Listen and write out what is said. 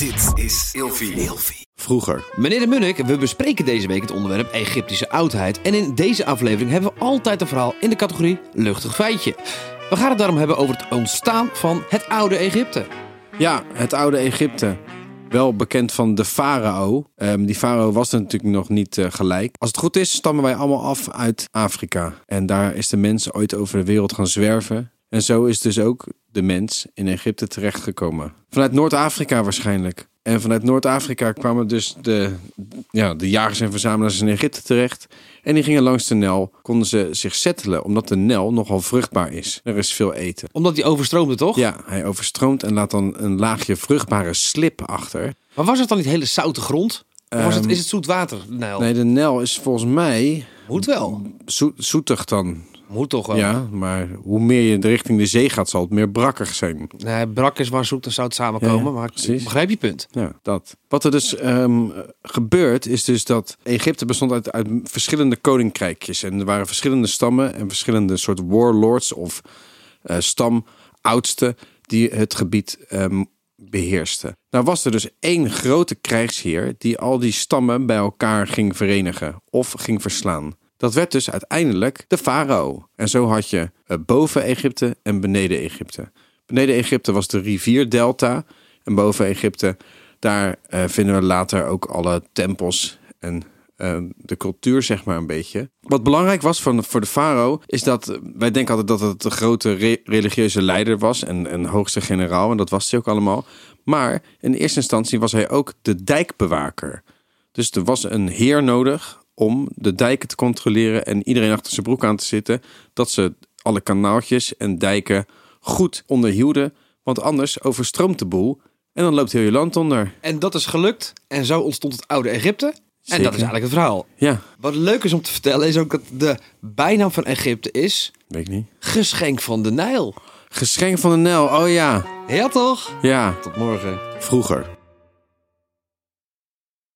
Dit is Ilfie. Vroeger. Meneer de Munnik, we bespreken deze week het onderwerp Egyptische oudheid. En in deze aflevering hebben we altijd een verhaal in de categorie luchtig feitje. We gaan het daarom hebben over het ontstaan van het oude Egypte. Ja, het oude Egypte. Wel bekend van de farao. Ehm, die farao was er natuurlijk nog niet eh, gelijk. Als het goed is, stammen wij allemaal af uit Afrika. En daar is de mens ooit over de wereld gaan zwerven. En zo is dus ook de mens in Egypte terechtgekomen. Vanuit Noord-Afrika waarschijnlijk. En vanuit Noord-Afrika kwamen dus de, ja, de jagers en verzamelaars in Egypte terecht. En die gingen langs de Nel, konden ze zich settelen, omdat de Nel nogal vruchtbaar is. Er is veel eten. Omdat die overstroomde, toch? Ja, hij overstroomt en laat dan een laagje vruchtbare slip achter. Maar was het dan niet hele zoute grond? Of was het, Ehm, is het zoet water? Nee, Nee, de Nel is volgens mij wel. zoet, zoetig dan. Moet toch wel. Ja, maar hoe meer je richting de zee gaat, zal het meer brakkig zijn. Nee, brak is waar zoet en zout samenkomen, Ja, maar ik precies. begrijp je punt. Ja, dat. Wat er dus ehm, gebeurt, is dus dat Egypte bestond uit, uit verschillende koninkrijkjes. En er waren verschillende stammen en verschillende soort warlords of eh stamoudsten die het gebied ehm, beheersten. Nou was er dus één grote krijgsheer die al die stammen bij elkaar ging verenigen of ging verslaan. Dat werd dus uiteindelijk de farao. En zo had je eh, boven Egypte en beneden Egypte. Beneden Egypte was de rivierdelta. En boven Egypte, daar eh, vinden we later ook alle tempels en eh, de cultuur, zeg maar, een beetje. Wat belangrijk was van, voor de farao, is dat wij denken altijd dat het de grote re- religieuze leider was en een hoogste generaal. En dat was hij ook allemaal. Maar in eerste instantie was hij ook de dijkbewaker. Dus er was een heer nodig om de dijken te controleren en iedereen achter zijn broek aan te zitten. Dat ze alle kanaaltjes en dijken goed onderhielden. Want anders overstroomt de boel en dan loopt heel je land onder. En dat is gelukt. En zo ontstond het oude Egypte. En Zeker. dat is eigenlijk het verhaal. Ja, Wat leuk is om te vertellen is ook dat de bijnaam van Egypte is weet ik niet. geschenk van de Nijl. Geschenk van de Nel, oh ja. Ja toch? Ja, Tot morgen. vroeger.